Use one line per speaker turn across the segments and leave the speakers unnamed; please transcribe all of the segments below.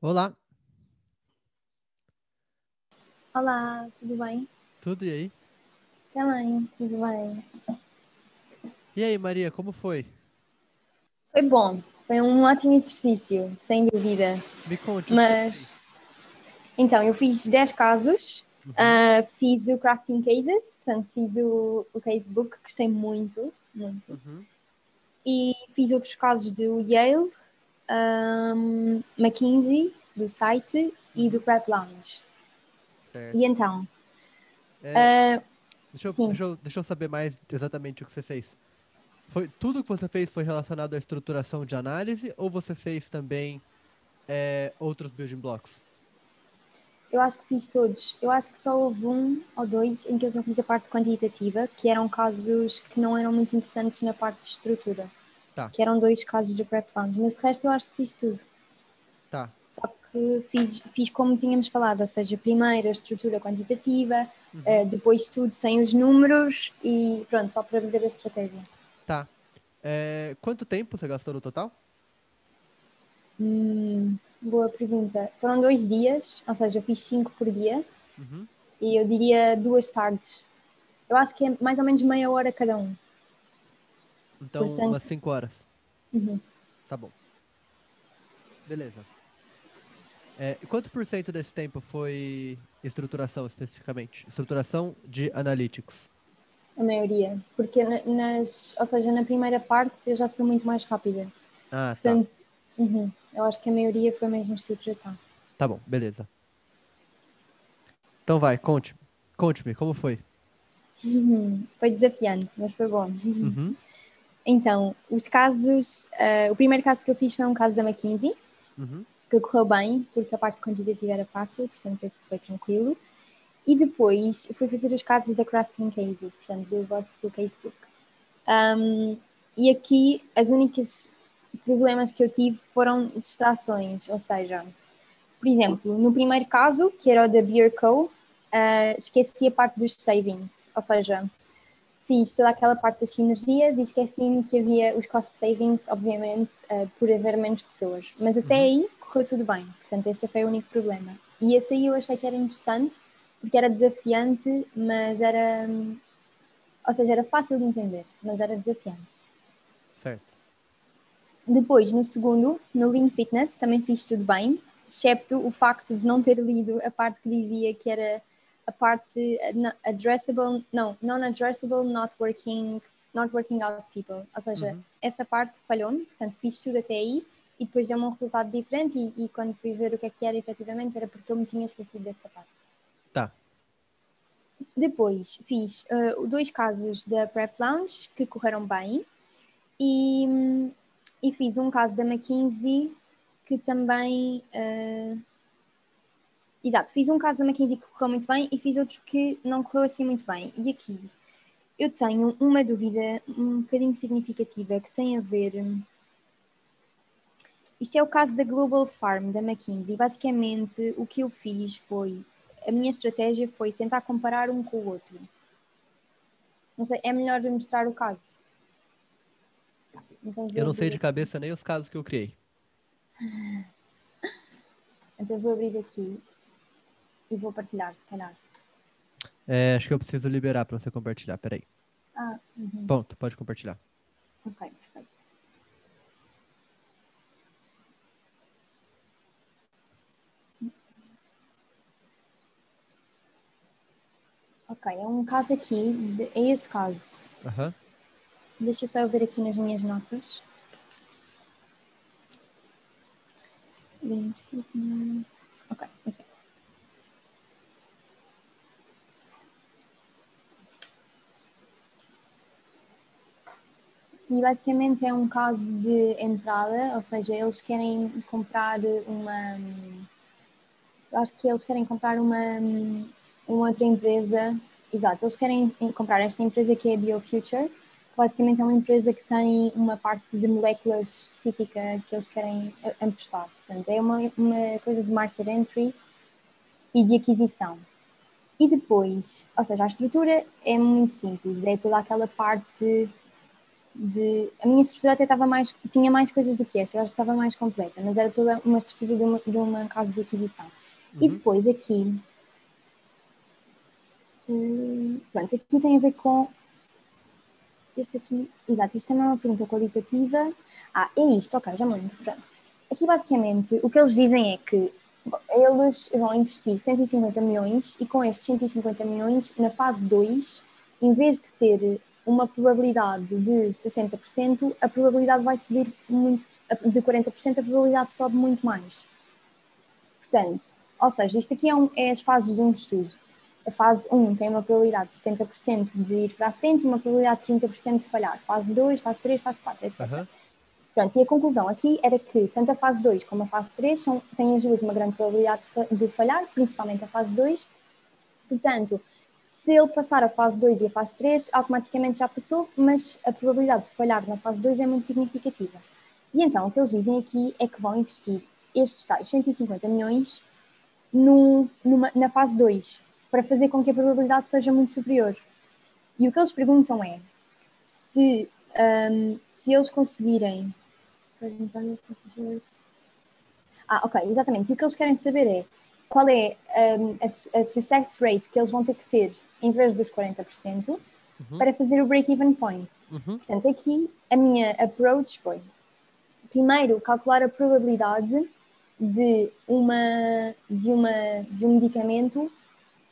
Olá,
Olá, tudo bem?
tudo e aí?
Também, tudo bem.
E aí, Maria, como foi?
Foi bom, foi um ótimo exercício, sem dúvida.
Me conte.
Mas, então, eu fiz 10 casos,
Uhum.
ah, fiz o Crafting Cases, portanto, fiz o, o casebook, gostei muito, muito.
Uhum.
E fiz outros casos do Yale, ahm, McKinsey, do site e do Prep Lounge.
Certo.
E então,
É,
ah,
deixa, eu, deixa, eu, deixa eu saber mais exatamente o que você fez. Foi, tudo que você fez foi relacionado à estruturação de análise ou você fez também é, outros building blocks?
Eu acho que fiz todos. Eu acho que só houve um ou dois em que eu não fiz a parte quantitativa, que eram casos que não eram muito interessantes na parte de estrutura.
Tá.
Que eram dois casos de prep fund. Mas de resto eu acho que fiz tudo.
Tá.
Só que fiz, fiz como tínhamos falado, ou seja, primeiro a estrutura quantitativa,
Uhum.
eh, depois tudo sem os números e pronto, só para ver a estratégia.
Tá. É, quanto tempo você gastou no total?
Hum, boa pergunta. Foram dois dias, ou seja, eu fiz cinco por dia
Uhum.
e eu diria duas tardes. Eu acho que é mais ou menos meia hora cada um.
Então,
Portanto-
umas 5 horas.
Uhum.
Tá bom. Beleza. É, quanto por cento desse tempo foi estruturação especificamente? Estruturação de analytics.
A maioria. Porque na- nas, ou seja, na primeira parte eu já sou muito mais rápida.
Ah, tá.
Portanto, uhum, eu acho que a maioria foi mesmo estruturação.
Tá bom, beleza. Então vai, conte. Conte-me, como foi?
Uhum. Foi desafiante, mas foi bom.
Uhum.
Então, os casos. ah, o primeiro caso que eu fiz foi um caso da McKinsey,
Uhum.
que correu bem, porque a parte quantitativa era fácil, portanto, esse foi tranquilo. E depois fui fazer os casos da Crafting Cases, portanto, do vosso casebook. Um, e aqui as únicas problemas que eu tive foram distrações, ou seja, por exemplo, no primeiro caso, que era o da Beer Co., ah, esqueci a parte dos savings, ou seja, fiz toda aquela parte das sinergias e esqueci-me que havia os cost savings, obviamente, ah, por haver menos pessoas. Mas até
Uhum.
aí correu tudo bem, portanto, este foi o único problema. E esse aí eu achei que era interessante, porque era desafiante, mas era. Ou seja, era fácil de entender, mas era desafiante.
Certo.
Depois, no segundo, no Lean Fitness, também fiz tudo bem, excepto o facto de não ter lido a parte que dizia que era a parte eh, addressable, não, non-addressable, not working, not working out people. Ou seja,
Uhum.
essa parte falhou-me, portanto fiz tudo até aí e depois deu-me um resultado diferente e, e quando fui ver o que é que era efetivamente era porque eu me tinha esquecido dessa parte.
Tá.
Depois fiz eh, dois casos da Prep Lounge que correram bem e, e fiz um caso da McKinsey que também. eh, exato, fiz um caso da McKinsey que correu muito bem e fiz outro que não correu assim muito bem. E aqui eu tenho uma dúvida um bocadinho significativa que tem a ver. hum, Isto é o caso da Global Farm da McKinsey. Basicamente, o que eu fiz foi a minha estratégia foi tentar comparar um com o outro. Não sei, é melhor mostrar o caso. Então,
Eu não sei de cabeça nem os casos que eu criei.
Então vou abrir aqui e vou partilhar, se calhar.
É, acho que eu preciso liberar para você compartilhar. Peraí.
Ah, uhum.
Pode compartilhar.
ok, perfeito. Ok, é um caso aqui, de- é este caso.
Aham.
Deixa eu só ver aqui nas minhas notas. Lean fitness. Ok, ok. E basicamente é um caso de entrada, ou seja, eles querem comprar uma. Acho que eles querem comprar uma, uma outra empresa. Exato, eles querem comprar esta empresa que é a BioFuture, que basicamente é uma empresa que tem uma parte de moléculas específica que eles querem apostar. Portanto, é uma, uma coisa de market entry e de aquisição. E depois, ou seja, a estrutura é muito simples, é toda aquela parte de. A minha estrutura até estava mais. tinha mais coisas do que esta, eu acho que estava mais completa, mas era toda uma estrutura de uma, de uma casa de aquisição. Uhum. E depois aqui. Hum, pronto, aqui tem a ver com. Este aqui. Exato, isto também é uma pergunta qualitativa. Ah, é isto, ok, já me lembro. Pronto. Aqui basicamente o que eles dizem é que eles vão investir 150 milhões e com estes 150 milhões, na fase 2, em vez de ter uma probabilidade de 60%, a probabilidade vai subir muito, de 40%, a probabilidade sobe muito mais. Portanto, ou seja, isto aqui é, um, é as fases de um estudo. A fase 1 tem uma probabilidade de 70% de ir para a frente e uma probabilidade de 30% de falhar. Fase 2, fase 3, fase 4, etc. Uhum. Pronto, e a conclusão aqui era que tanto a fase 2 como a fase 3 são, têm as duas uma grande probabilidade de falhar, principalmente a fase 2. Portanto, se ele passar a fase 2 e a fase 3, automaticamente já passou, mas a probabilidade de falhar na fase 2 é muito significativa. E então, o que eles dizem aqui é que vão investir estes tais 150 milhões no, numa, na fase 2, para fazer com que a probabilidade seja muito superior. E o que eles perguntam é se, um, se eles conseguirem. Ah, ok, exatamente. E o que eles querem saber é qual é um, a, a, success rate que eles vão ter que ter em vez dos 40% uhum. para fazer o break-even point. Uhum. Portanto, aqui a minha approach foi primeiro calcular a probabilidade de, uma, de, uma, de um medicamento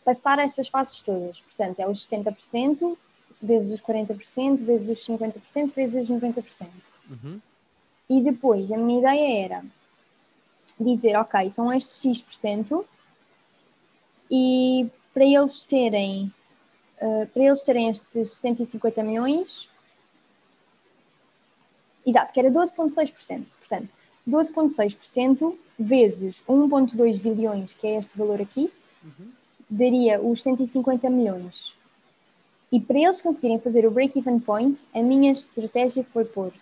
passar estas fases todas. Portanto, é os 70%, vezes os 40%, vezes os 50%, vezes os 90%. Uhum. E depois, a minha ideia era dizer, ok, são estes X%, e para eles terem uh, para eles terem estes 150 milhões, exato, que era 12,6%, portanto, 12,6% vezes 1,2 bilhões, que é este valor aqui, uhum. daria os 150 milhões. E para eles conseguirem fazer o break-even point, a minha estratégia foi pôr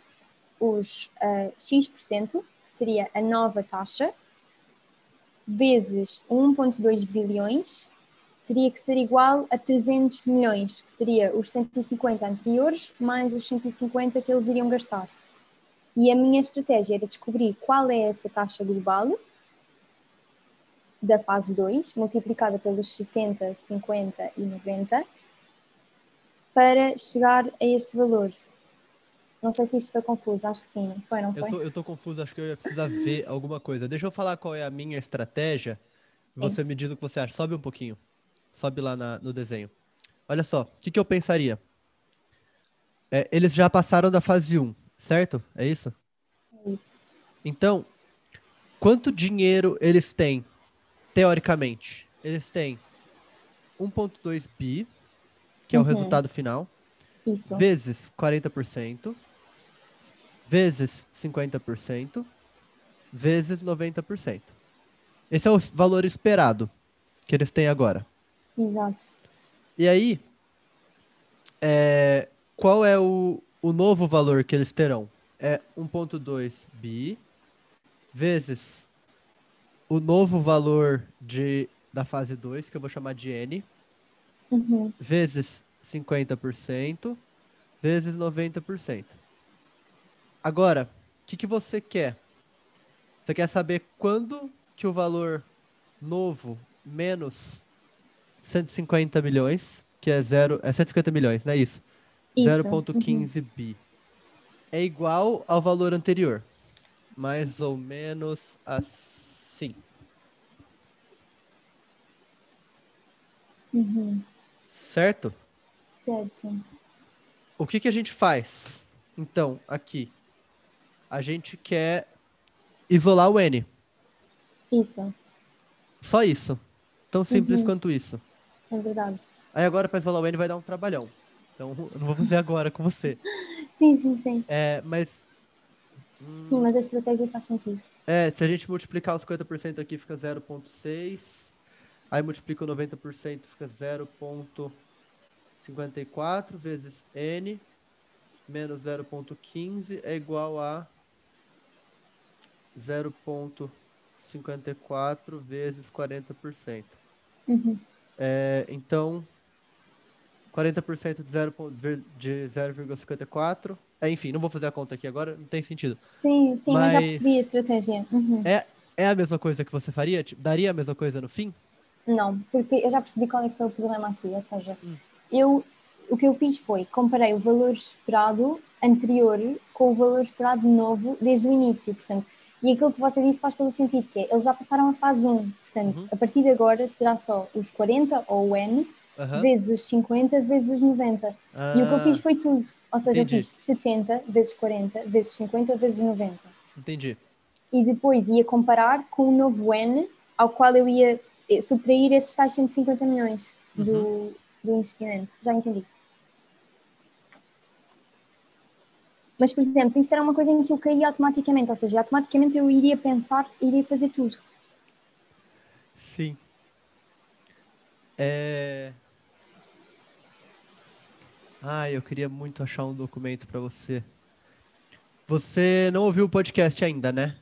os uh, X%, seria a nova taxa, vezes 1,2 bilhões, teria que ser igual a 300 milhões, que seria os 150 anteriores mais os 150 que eles iriam gastar. E a minha estratégia era descobrir qual é essa taxa global da fase 2, multiplicada pelos 70, 50 e 90, para chegar a este valor. Não sei se isto foi confuso, acho que sim, não foi, não foi?
Eu tô, eu tô confuso, acho que eu ia precisar ver alguma coisa. Deixa eu falar qual é a minha estratégia. Sim. Você me diz o que você acha. Sobe um pouquinho. Sobe lá na, no desenho. Olha só, o que, que eu pensaria? É, eles já passaram da fase 1, certo? É isso?
É isso.
Então, quanto dinheiro eles têm, teoricamente? Eles têm 1.2 bi, que é o uhum. resultado final,
isso.
vezes 40%, vezes 50%, vezes 90%. Esse é o valor esperado que eles têm agora.
Exato.
E aí, é, qual é o, o novo valor que eles terão? É 1.2 bi vezes o novo valor de, da fase 2, que eu vou chamar de N,
uhum.
vezes 50%, vezes 90%. Agora, o que, que você quer? Você quer saber quando que o valor novo menos 150 milhões, que é zero, é 150 milhões, não é isso?
isso.
0.15 uhum. bi. É igual ao valor anterior. Mais ou menos assim.
Uhum.
Certo?
Certo.
O que, que a gente faz? Então, aqui. A gente quer isolar o N.
Isso.
Só isso. Tão simples uhum. quanto isso.
É verdade.
Aí agora para isolar o N vai dar um trabalhão. Então eu não vou fazer agora com você.
sim, sim, sim.
É, mas.
Sim, mas a estratégia faz sentido.
É, se a gente multiplicar os 50% aqui fica 0,6. Aí multiplica o 90% fica 0,54 vezes N menos 0,15 é igual a 0,54 vezes 40%.
Uhum.
É, então, 40% de 0,54 é, enfim, não vou fazer a conta aqui agora, não tem sentido.
Sim, sim, mas, já
Mas-
percebi a estratégia. Uhum.
É, é a mesma coisa que você faria? Tipo, daria a mesma coisa no fim?
Não, porque eu já percebi qual é que foi o problema aqui. Ou seja,
Hum.
eu, o que eu fiz foi comparei o valor esperado anterior com o valor esperado novo desde o início. Portanto, e aquilo que você disse faz todo o sentido, que é, eles já passaram a fase 1. Portanto,
Uhum.
a partir de agora será só os 40 ou o N
Aham.
vezes os 50 vezes os 90. E o que eu
Ah,
fiz foi tudo. Ou seja,
entendi.
eu fiz 70 vezes 40 vezes 50 vezes 90.
Entendi.
E depois ia comparar com o novo N, ao qual eu ia eh, subtrair esses tais 150 milhões do,
Uhum.
do investimento. Já entendi. Mas, por exemplo, isto era uma coisa em que eu caía automaticamente, ou seja, automaticamente eu iria pensar, iria fazer tudo.
Sim. É... Ah, eu queria muito achar um documento pra você. Você não ouviu o podcast ainda, né?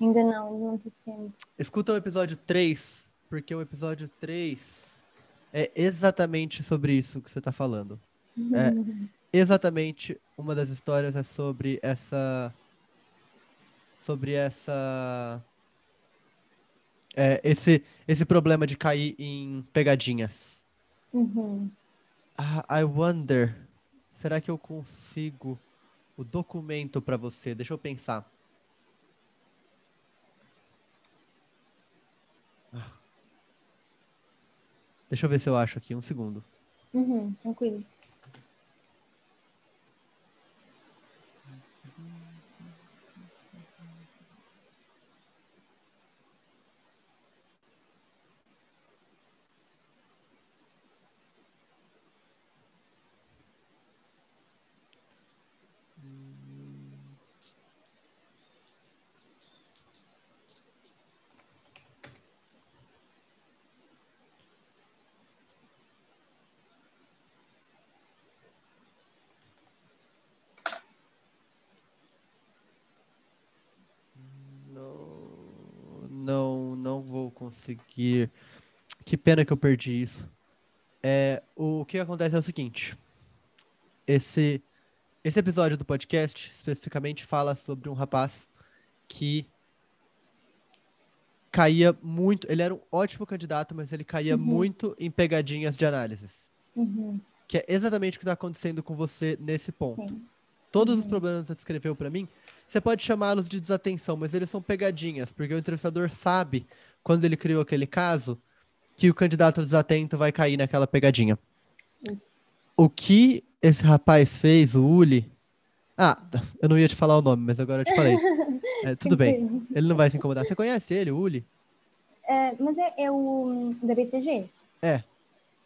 Ainda não, não tive tempo.
Escuta o episódio 3, porque o episódio 3 é exatamente sobre isso que você tá falando. É exatamente uma das histórias é sobre essa sobre essa é, esse esse problema de cair em pegadinhas.
Uhum.
Ah, I wonder, será que eu consigo o documento pra você? Deixa eu pensar. Ah. Deixa eu ver se eu acho aqui, um segundo.
Uhum, tranquilo.
Não, não, não vou conseguir. Que pena que eu perdi isso. É, o que acontece é o seguinte. Esse, esse episódio do podcast especificamente fala sobre um rapaz que caía muito. Ele era um ótimo candidato, mas ele caía
Uhum.
muito em pegadinhas de análises.
Uhum,
Que é exatamente o que está acontecendo com você nesse ponto.
sim.
Todos os
Uhum.
problemas que você descreveu para mim, você pode chamá-los de desatenção, mas eles são pegadinhas, porque o entrevistador sabe, quando ele criou aquele caso, que o candidato desatento vai cair naquela pegadinha. O que esse rapaz fez, o Uli. Ah, eu não ia te falar o nome, mas agora eu te falei. É, tudo bem, ele não vai se incomodar. Você conhece ele, o Uli?
Ah, mas é, é o da BCG?
É,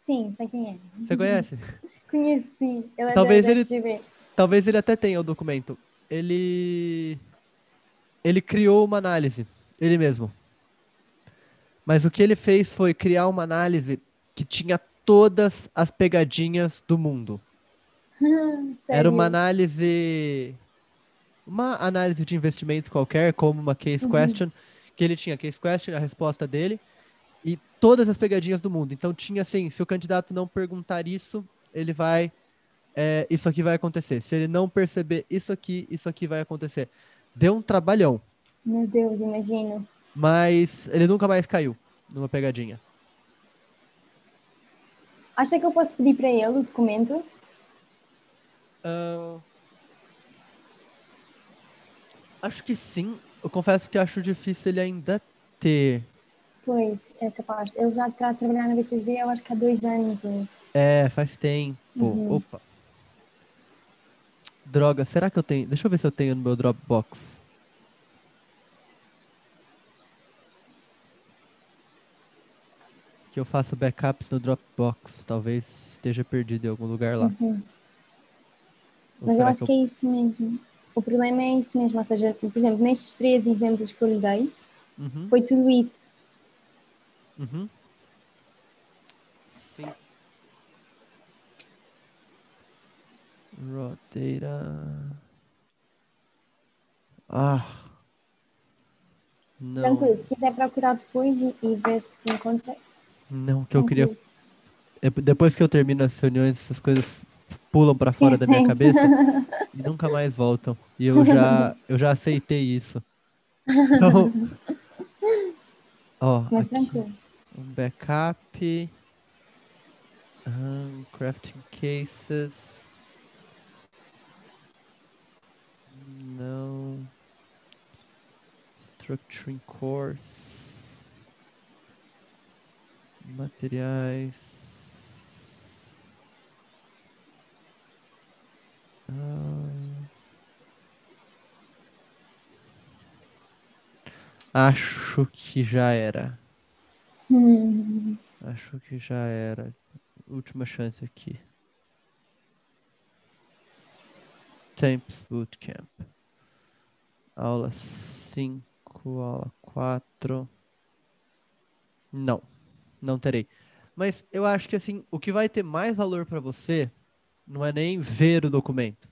Sim, sei quem é.
você conhece?
Conheci. Ele é
Talvez ele-. Talvez ele até tenha o documento. Ele. Ele criou uma análise, ele mesmo. Mas o que ele fez foi criar uma análise que tinha todas as pegadinhas do mundo. Era uma análise. Uma análise de investimentos qualquer, como uma case
Uhum.
question, que ele tinha case question, a resposta dele, e todas as pegadinhas do mundo. Então tinha assim, se o candidato não perguntar isso, ele vai. é, isso aqui vai acontecer. Se ele não perceber isso aqui, isso aqui vai acontecer. Deu um trabalhão,
Meu Deus, imagino.
Mas ele nunca mais caiu numa pegadinha.
Acha que eu posso pedir para ele o documento?
Ah, Acho que sim. Eu confesso que acho difícil ele ainda ter.
Pois, é capaz. Ele já está a trabalhar na BCG, eu acho que há dois anos. ou-
É, faz tempo.
Uhum.
Opa. Droga, será que eu tenho? Deixa eu ver se eu tenho no meu Dropbox. Que eu faço backups no Dropbox. Talvez esteja perdido em algum lugar lá.
Uhum. Mas eu acho que é isso mesmo. O problema é isso mesmo. Ou seja, por exemplo, nestes três exemplos que eu lhe dei,
Uhum,
foi tudo isso.
uhum. Sim. Data. Ah. Não.
Tranquilo, se quiser procurar depois e, e ver se encontra.
Não, que eu queria.
tranquilo.
é, Depois que eu termino as reuniões, essas coisas pulam para fora da minha cabeça e nunca mais voltam. E eu já, eu já aceitei isso. Então, ó,
Mas
aqui,
tranquilo.
um backup, um, crafting cases, não, structuring course, materiais. Ah, acho que já era.
Hum,
Acho que já era. Última chance aqui. Temps Bootcamp. Aula 5, aula 4. Não, não terei. Mas eu acho que assim, o que vai ter mais valor para você não é nem ver o documento.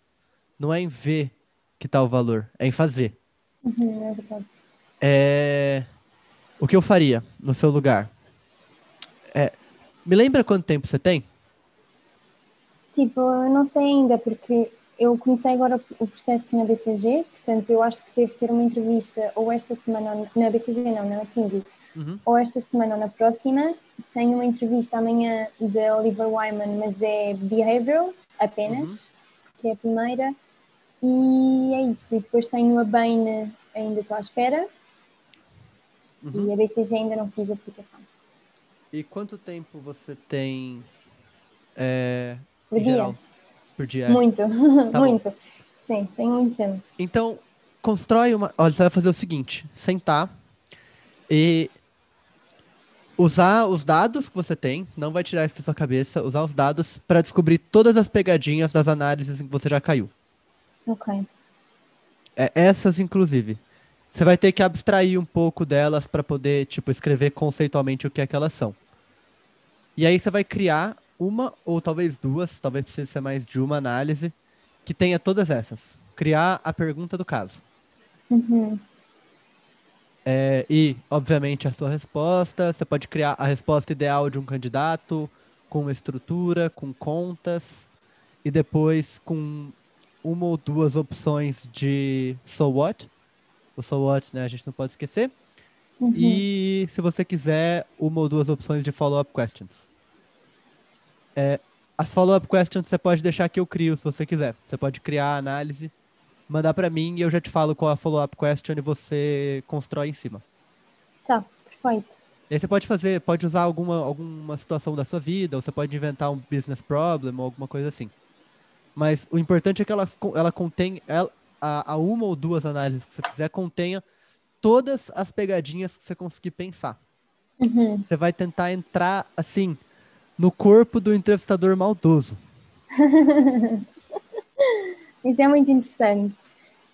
Não é em ver que tá o valor, é em fazer.
uhum, é verdade.
É... O que eu faria no seu lugar? É... Me lembra quanto tempo você tem?
Tipo, eu não sei ainda, porque eu comecei agora o processo na BCG, portanto, eu acho que devo ter uma entrevista ou esta semana, na BCG não, na 15,
Uhum.
ou esta semana ou na próxima. Tenho uma entrevista amanhã da Oliver Wyman, mas é behavioral apenas, que é a primeira. E é isso. E depois tenho a Bain, ainda estou à espera,
Uhum.
e a BCG ainda não fiz a aplicação.
E quanto tempo você tem é,
Por dia?
geral? Por dia. é.
Muito,
Tá bom.
muito. Sim, tenho muito tempo.
Então, constrói uma. Olha, você vai fazer o seguinte: sentar e usar os dados que você tem, não vai tirar isso da sua cabeça, usar os dados para descobrir todas as pegadinhas das análises em que você já caiu.
Ok.
É, essas, inclusive. Você vai ter que abstrair um pouco delas para poder, tipo, escrever conceitualmente o que é que elas são. E aí você vai criar uma ou talvez duas, talvez precise ser mais de uma análise, que tenha todas essas. Criar a pergunta do caso.
Uhum.
É, e, obviamente, a sua resposta. Você pode criar a resposta ideal de um candidato, com uma estrutura, com contas, e depois com uma ou duas opções de so what. O so what, né, a gente não pode esquecer.
Uhum.
E, se você quiser, uma ou duas opções de follow-up questions. É, as follow-up questions você pode deixar que eu crio, se você quiser. Você pode criar a análise, mandar para mim e eu já te falo qual a follow-up question e você constrói em cima.
Tá, perfeito.
E aí você pode fazer, pode usar alguma, alguma situação da sua vida, ou você pode inventar um business problem ou alguma coisa assim. Mas o importante é que ela, ela contém, ela, a, a uma ou duas análises que você fizer contenha todas as pegadinhas que você conseguir pensar.
Uhum.
Você vai tentar entrar, assim, no corpo do entrevistador maldoso.
Isso é muito interessante.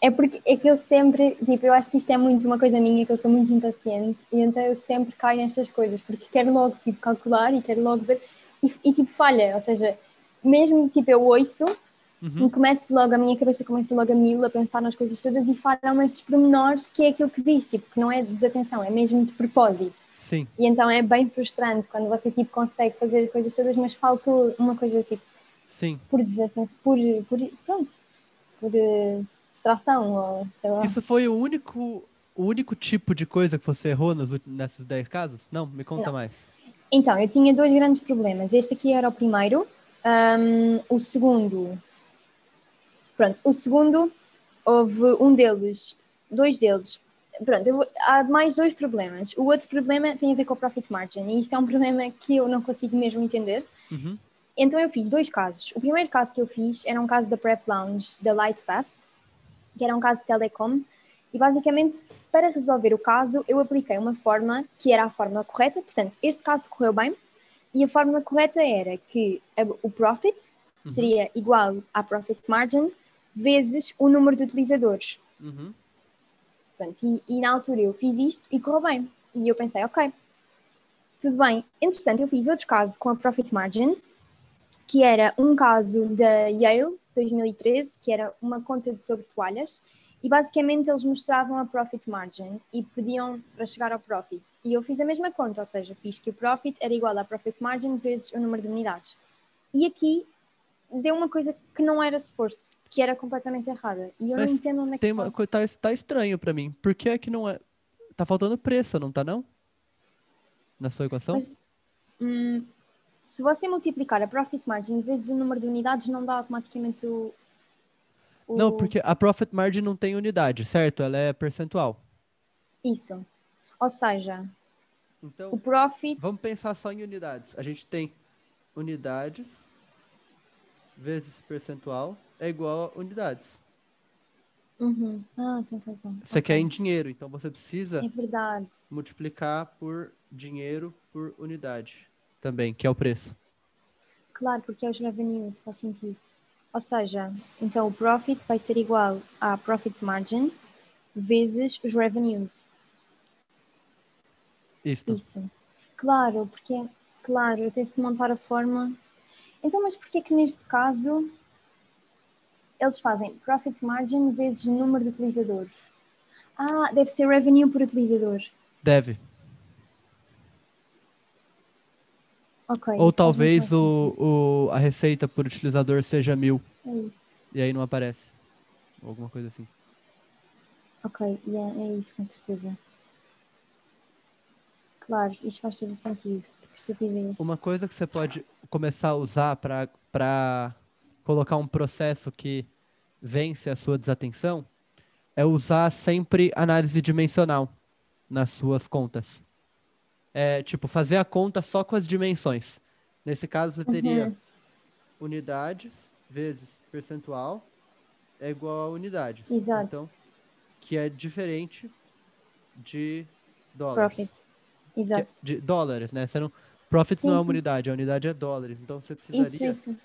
É porque é que eu sempre, tipo, eu acho que isto é muito uma coisa minha, que eu sou muito impaciente, e então eu sempre caio nestas coisas, porque quero logo, tipo, calcular e quero logo ver, e, e tipo, falha, ou seja, mesmo, tipo, eu ouço,
Uhum.
começo logo, a minha cabeça começa logo a mil, a pensar nas coisas todas, e falham estes pormenores, que é aquilo que diz, tipo, que não é desatenção, é mesmo de propósito.
Sim,
E então é bem frustrante quando você, tipo, consegue fazer as coisas todas, mas faltou uma coisa, tipo,
sim.
por desatenção, por, por pronto, por eh, distração, sei lá.
Isso foi o único, o único tipo de coisa que você errou nos, nesses 10 casos? Não, me conta
Não.
mais.
Então, eu tinha dois grandes problemas. Este aqui era o primeiro. Ahm, o segundo. Pronto, o segundo, houve um deles, dois deles. Pronto, vou- há mais dois problemas. O outro problema tem a ver com o profit margin, e isto é um problema que eu não consigo mesmo entender.
Uhum.
Então eu fiz dois casos. O primeiro caso que eu fiz era um caso da Prep Lounge da Lightfast, que era um caso de telecom, e basicamente para resolver o caso eu apliquei uma fórmula que era a fórmula correta, portanto este caso correu bem, e a fórmula correta era que o profit seria igual à profit margin vezes o número de utilizadores.
Uhum.
Pronto, e, e na altura eu fiz isto e correu bem. E eu pensei, ok, tudo bem. Entretanto, eu fiz outro caso com a Profit Margin, que era um caso da Yale, 2013, que era uma conta de sobre toalhas, e basicamente eles mostravam a Profit Margin e pediam para chegar ao Profit. E eu fiz a mesma conta, ou seja, fiz que o Profit era igual à Profit Margin vezes o número de unidades. E aqui deu uma coisa que não era suposto, que era completamente errada. E eu
Mas
não entendo onde é que
Tem
está.
uma coisa tá, tá estranho pra mim. Por que é que não é? Tá faltando preço, não tá não? Na sua equação?
Mas, hum, se você multiplicar a profit margin vezes o número de unidades, não dá automaticamente o. o-
Não, porque a profit margin não tem unidade, certo? Ela é percentual.
Isso. Ou seja,
Então,
o profit.
vamos pensar só em unidades. A gente tem unidades vezes percentual é igual a unidades.
Uhum. Ah, tem razão.
Você
Ok.
quer em dinheiro, então você precisa
É verdade.
multiplicar por dinheiro por unidade também, que é o preço.
Claro, porque é os revenues, faz sentido. Ou seja, então o profit vai ser igual à profit margin vezes os revenues.
Isto.
Isso. Claro, porque, claro, até se montar a forma. Então, mas porquê que neste caso eles fazem profit margin vezes número de utilizadores? Ah, deve ser revenue por utilizador.
Deve.
Ok.
Ou talvez o, o, a receita por utilizador seja mil.
É isso.
e aí não aparece. Ou Alguma coisa assim.
Ok, yeah, é isso, com certeza. Claro, isto faz todo sentido. Estupidez.
Uma coisa que você pode começar a usar para colocar um processo que vence a sua desatenção é usar sempre análise dimensional nas suas contas. É tipo, fazer a conta só com as dimensões. Nesse caso, você teria
Uhum.
unidades vezes percentual é igual a unidades.
Exato.
Então, que é diferente de dólares.
Profit.
É-
Exato.
de dólares, né? Você não, profit
Sim,
não é uma unidade, a unidade é dólares. Então você
Isso,
precisaria
isso.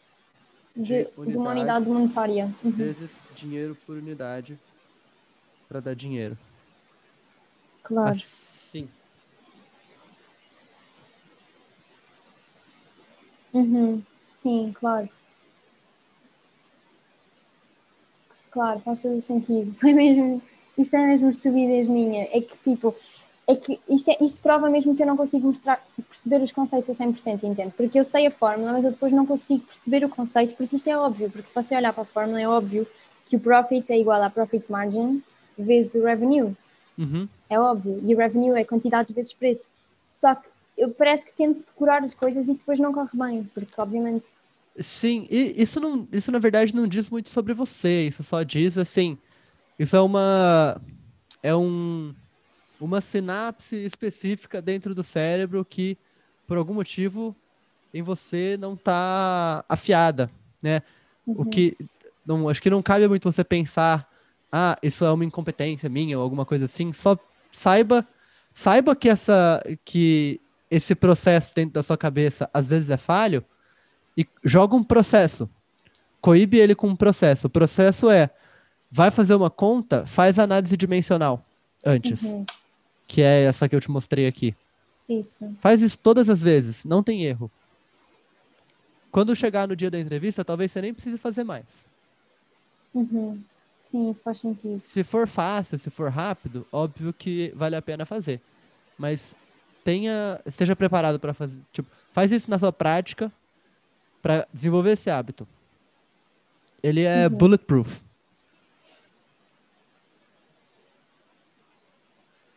de
De, de uma
unidade
unidade monetária. Uhum.
vezes dinheiro por unidade para dar dinheiro.
Claro.
Assim.
Uhum. Sim, claro. Claro, faz todo o sentido. Foi mesmo, isto é mesmo estupidez minha. É que tipo, é que isto, é, isto prova mesmo que eu não consigo mostrar, perceber os conceitos a 100%, entende? Porque eu sei a fórmula, mas eu depois não consigo perceber o conceito, porque isto é óbvio. Porque se você olhar para a fórmula, é óbvio que o profit é igual à profit margin vezes o revenue.
Uhum.
É óbvio. E o revenue é quantidade vezes preço. Só que eu parece que tento decorar as coisas e depois não corre bem, porque obviamente.
Sim, e isso não, isso na verdade não diz muito sobre você, isso só diz assim, isso é uma é um uma sinapse específica dentro do cérebro que por algum motivo em você não está afiada, né? O que não, acho que não cabe muito você pensar, ah, isso é uma incompetência minha ou alguma coisa assim, só saiba saiba que essa que esse processo dentro da sua cabeça às vezes é falho e joga um processo. Coíbe ele com um processo. O processo é, vai fazer uma conta, faz análise dimensional antes,
Uhum.
que é essa que eu te mostrei aqui.
Isso.
Faz isso todas as vezes, não tem erro. Quando chegar no dia da entrevista, talvez você nem precise fazer mais.
Uhum. Sim, isso faz sentido.
Se for fácil, se for rápido, óbvio que vale a pena fazer. Mas tenha, esteja preparado para fazer, tipo, faz isso na sua prática para desenvolver esse hábito. Ele é bulletproof.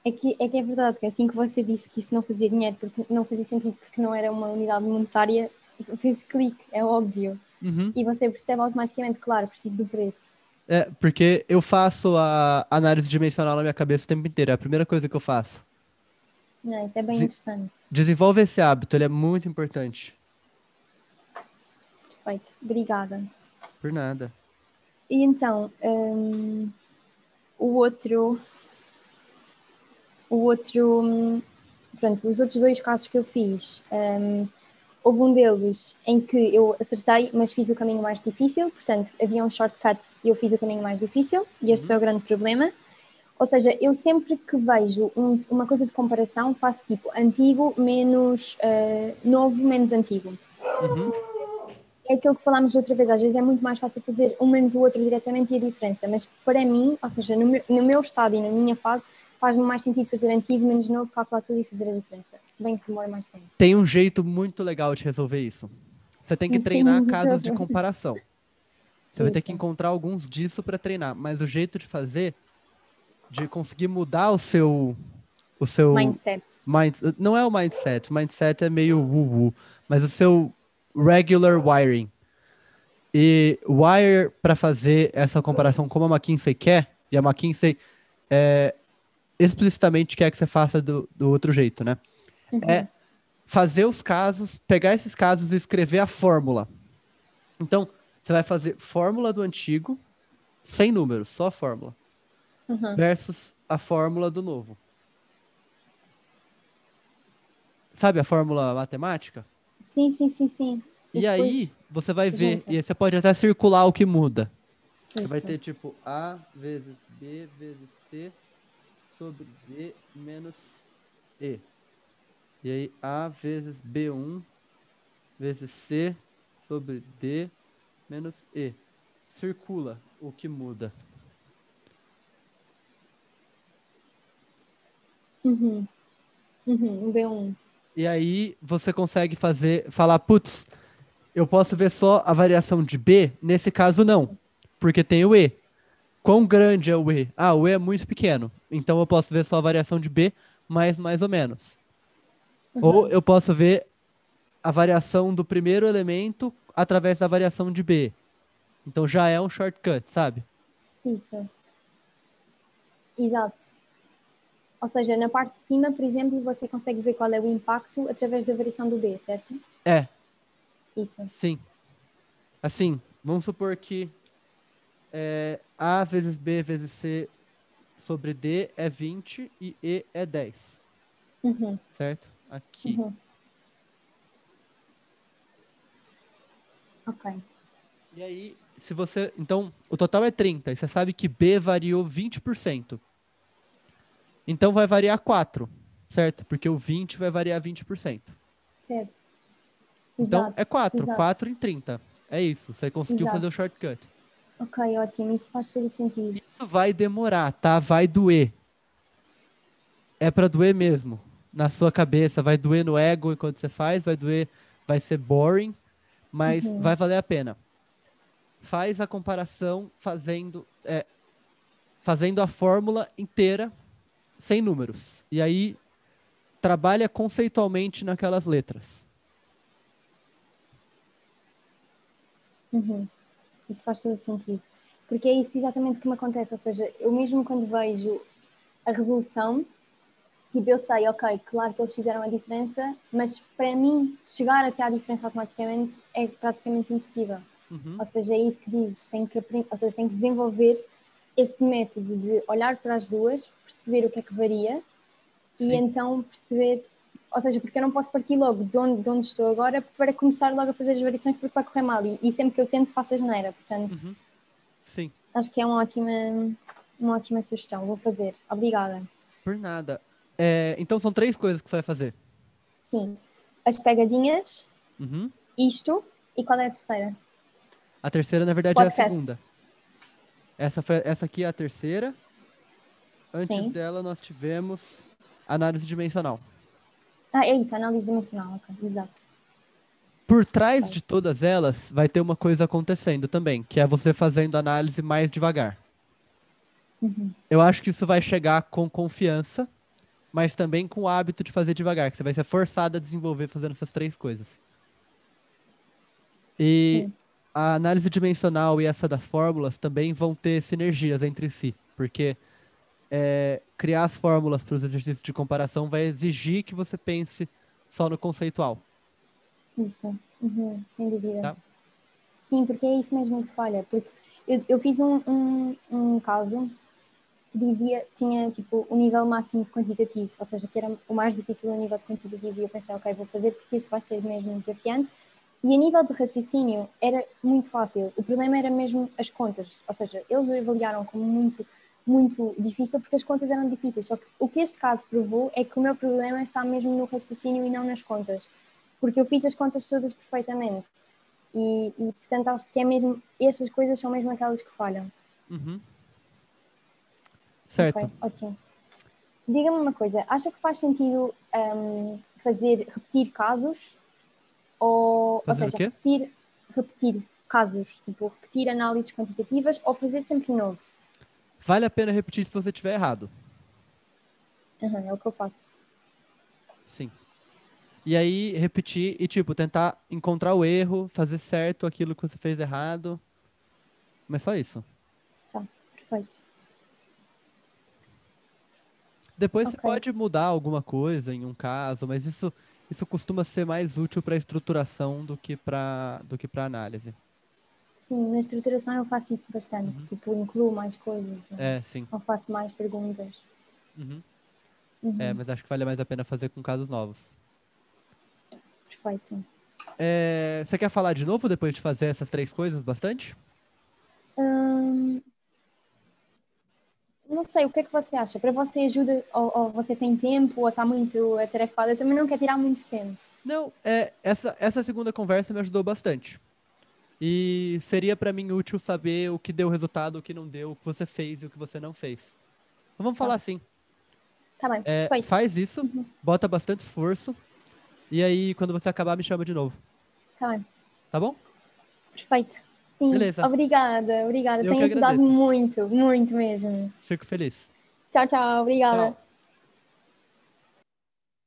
É que, é que é verdade, que assim que você disse que isso não fazia dinheiro, porque não fazia sentido, porque não era uma unidade monetária, fez clique, é óbvio.
Uhum.
E você percebe automaticamente, claro, preciso do preço.
É, porque eu faço a análise dimensional na minha cabeça o tempo inteiro. É a primeira coisa que eu faço.
Não, isso é bem interessante.
Desenvolve esse hábito, ele é muito importante.
Perfeito. Obrigada.
Por nada.
E então, hum, o outro. O outro. Pronto, os outros dois casos que eu fiz, hum, houve um deles em que eu acertei, mas fiz o caminho mais difícil, portanto, havia um shortcut e eu fiz o caminho mais difícil, e este foi o grande problema. Ou seja, eu sempre que vejo um- uma coisa de comparação, faço tipo antigo menos eh, novo menos antigo
Uhum.
é aquilo que falámos outra vez, às vezes é muito mais fácil fazer um menos o outro diretamente e a diferença, mas para mim, ou seja, no meu, no meu estado e na minha fase, faz-me mais sentido fazer antigo, menos novo, calcular tudo e fazer a diferença, se bem que demora mais tempo.
Tem um jeito muito legal de resolver isso. Você tem que treinar casos de comparação. Você vai ter que
Isso.
encontrar alguns disso para treinar, mas o jeito de fazer, de conseguir mudar o seu, o seu
Mindset.
mind, não é o mindset, mindset é meio woo-woo, mas o seu regular wiring. E wire para fazer essa comparação como a McKinsey quer, e a McKinsey é, explicitamente quer que você faça do, do outro jeito, né?
Uhum.
É fazer os casos, pegar esses casos e escrever a fórmula. Então, você vai fazer fórmula do antigo, sem números, só a fórmula,
Uhum.
versus a fórmula do novo. Sabe a fórmula matemática?
Sim, sim, sim, sim.
E,
depois
aí, você vai ver,
junta.
e aí você pode até circular o que muda. Você vai
isso.
ter tipo A vezes B vezes C sobre D menos E. E aí A vezes B1 vezes C sobre D menos E. Circula o que muda.
Uhum. Uhum. Um B1.
E aí você consegue fazer, falar, putz, eu posso ver só a variação de B? Nesse caso não, porque tem o E. Quão grande é o E? Ah, o E é muito pequeno, então eu posso ver só a variação de B, mais mais ou menos. Ou eu posso ver a variação do primeiro elemento através da variação de B. Então já é um shortcut, sabe?
Isso. Exato. Ou seja, na parte de cima, por exemplo, você consegue ver qual é o impacto através da variação do B, certo?
É,
Isso.
sim. Assim, vamos supor que é, A vezes B vezes C sobre D é 20 e E é 10,
Uhum.
certo? Aqui.
Uhum. Ok.
E aí, se você. Então, o total é 30, e você sabe que B variou 20%. Então vai variar 4, certo? Porque o 20 vai variar 20%.
Certo.
Então
Exato.
é 4,
exato.
4 em 30. É isso, você conseguiu
Exato.
fazer o shortcut.
Ok, ótimo. Isso faz todo sentido.
Isso vai demorar, tá? Vai doer. É pra doer mesmo. Na sua cabeça, vai doer no ego enquanto você faz, vai doer, vai ser boring, mas
Uhum.
vai valer a pena. Faz a comparação fazendo, é, fazendo a fórmula inteira sem números. E aí trabalha conceitualmente naquelas letras.
Uhum. Isso faz todo sentido. Porque é isso exatamente que me acontece. Ou seja, eu mesmo quando vejo a resolução, tipo, eu sei, ok, claro que eles fizeram a diferença, mas para mim chegar até à diferença automaticamente é praticamente impossível.
Uhum.
Ou seja, é isso que dizes, tem que, aprender, ou seja, tem que desenvolver este método de olhar para as duas, perceber o que é que varia e
Sim.
então perceber, ou seja, porque eu não posso partir logo de onde, de onde estou agora para começar logo a fazer as variações porque vai correr mal e, e sempre que eu tento faço a geneira, portanto
Uhum. Sim,
acho que é uma ótima, uma ótima sugestão, vou fazer, obrigada.
por nada. É, então são três coisas que você vai fazer.
Sim, as pegadinhas,
Uhum.
isto e qual é a terceira?
A terceira, na verdade, é a
Podcast.
segunda. Essa, foi, essa aqui é a terceira. Antes
Sim.
dela, nós tivemos análise dimensional.
Ah, é isso, análise dimensional, ok, exato.
Por trás
Faz.
de todas elas, vai ter uma coisa acontecendo também, que é você fazendo análise mais devagar.
Uhum.
Eu acho que isso vai chegar com confiança, mas também com o hábito de fazer devagar, que você vai ser forçado a desenvolver fazendo essas três coisas. E
Sim.
A análise dimensional e essa das fórmulas também vão ter sinergias entre si, porque é, criar as fórmulas para os exercícios de comparação vai exigir que você pense só no conceitual.
Isso, uhum, sem dúvida.
Tá.
Sim, porque é isso mesmo que falha. Porque eu, eu fiz um, um, um caso que dizia, tinha tipo o nível máximo de quantitativo, ou seja, que era o mais difícil a nível de quantitativo, e eu pensei, ok, vou fazer porque isto vai ser mesmo desafiante. E a nível de raciocínio era muito fácil. O problema era mesmo as contas, ou seja, eles avaliaram como muito, muito difícil porque as contas eram difíceis. Só que o que este caso provou é que o meu problema está mesmo no raciocínio e não nas contas porque eu fiz as contas todas perfeitamente. E, e, portanto acho que é mesmo, estas coisas são mesmo aquelas que falham.
Uhum. Certo.
Ok, ótimo. Diga-me uma coisa, acha que faz sentido hum, fazer, repetir casos ou, ou seja, repetir, repetir casos, tipo, repetir análises quantitativas ou fazer sempre novo.
Vale a pena repetir se você tiver errado.
Uhum, é o que eu faço.
Sim. E aí, repetir e, tipo, tentar encontrar o erro, fazer certo aquilo que você fez errado. Mas só isso.
Tá, perfeito.
Depois você
Ok.
pode mudar alguma coisa em um caso, mas isso, isso costuma ser mais útil para estruturação do que para do que para análise.
Sim, na estruturação eu faço isso bastante. Tipo, incluo mais coisas.
Uhum. É, sim.
Ou faço mais perguntas.
Uhum.
Uhum,
É, mas acho que vale mais a pena fazer com casos novos.
Perfeito.
É, você quer falar de novo depois de fazer essas três coisas bastante?
Hum, não sei, o que é que você acha? Para você ajuda, ou, ou você tem tempo, ou está muito atarefado? Eu também não quero tirar muito tempo.
Não, é, essa, essa segunda conversa me ajudou bastante. E seria para mim útil saber o que deu resultado, o que não deu, o que você fez e o que você não fez. Então vamos
Tá.
falar assim.
Tá bem,
É, faz isso, bota bastante esforço. E aí, quando você acabar, me chama de novo.
Tá bem,
Tá bom?
perfeito. Sim,
Beleza.
obrigada, obrigada.
Eu
Tem ajudado muito, muito mesmo.
Fico feliz.
Tchau, tchau, obrigada.
Tchau.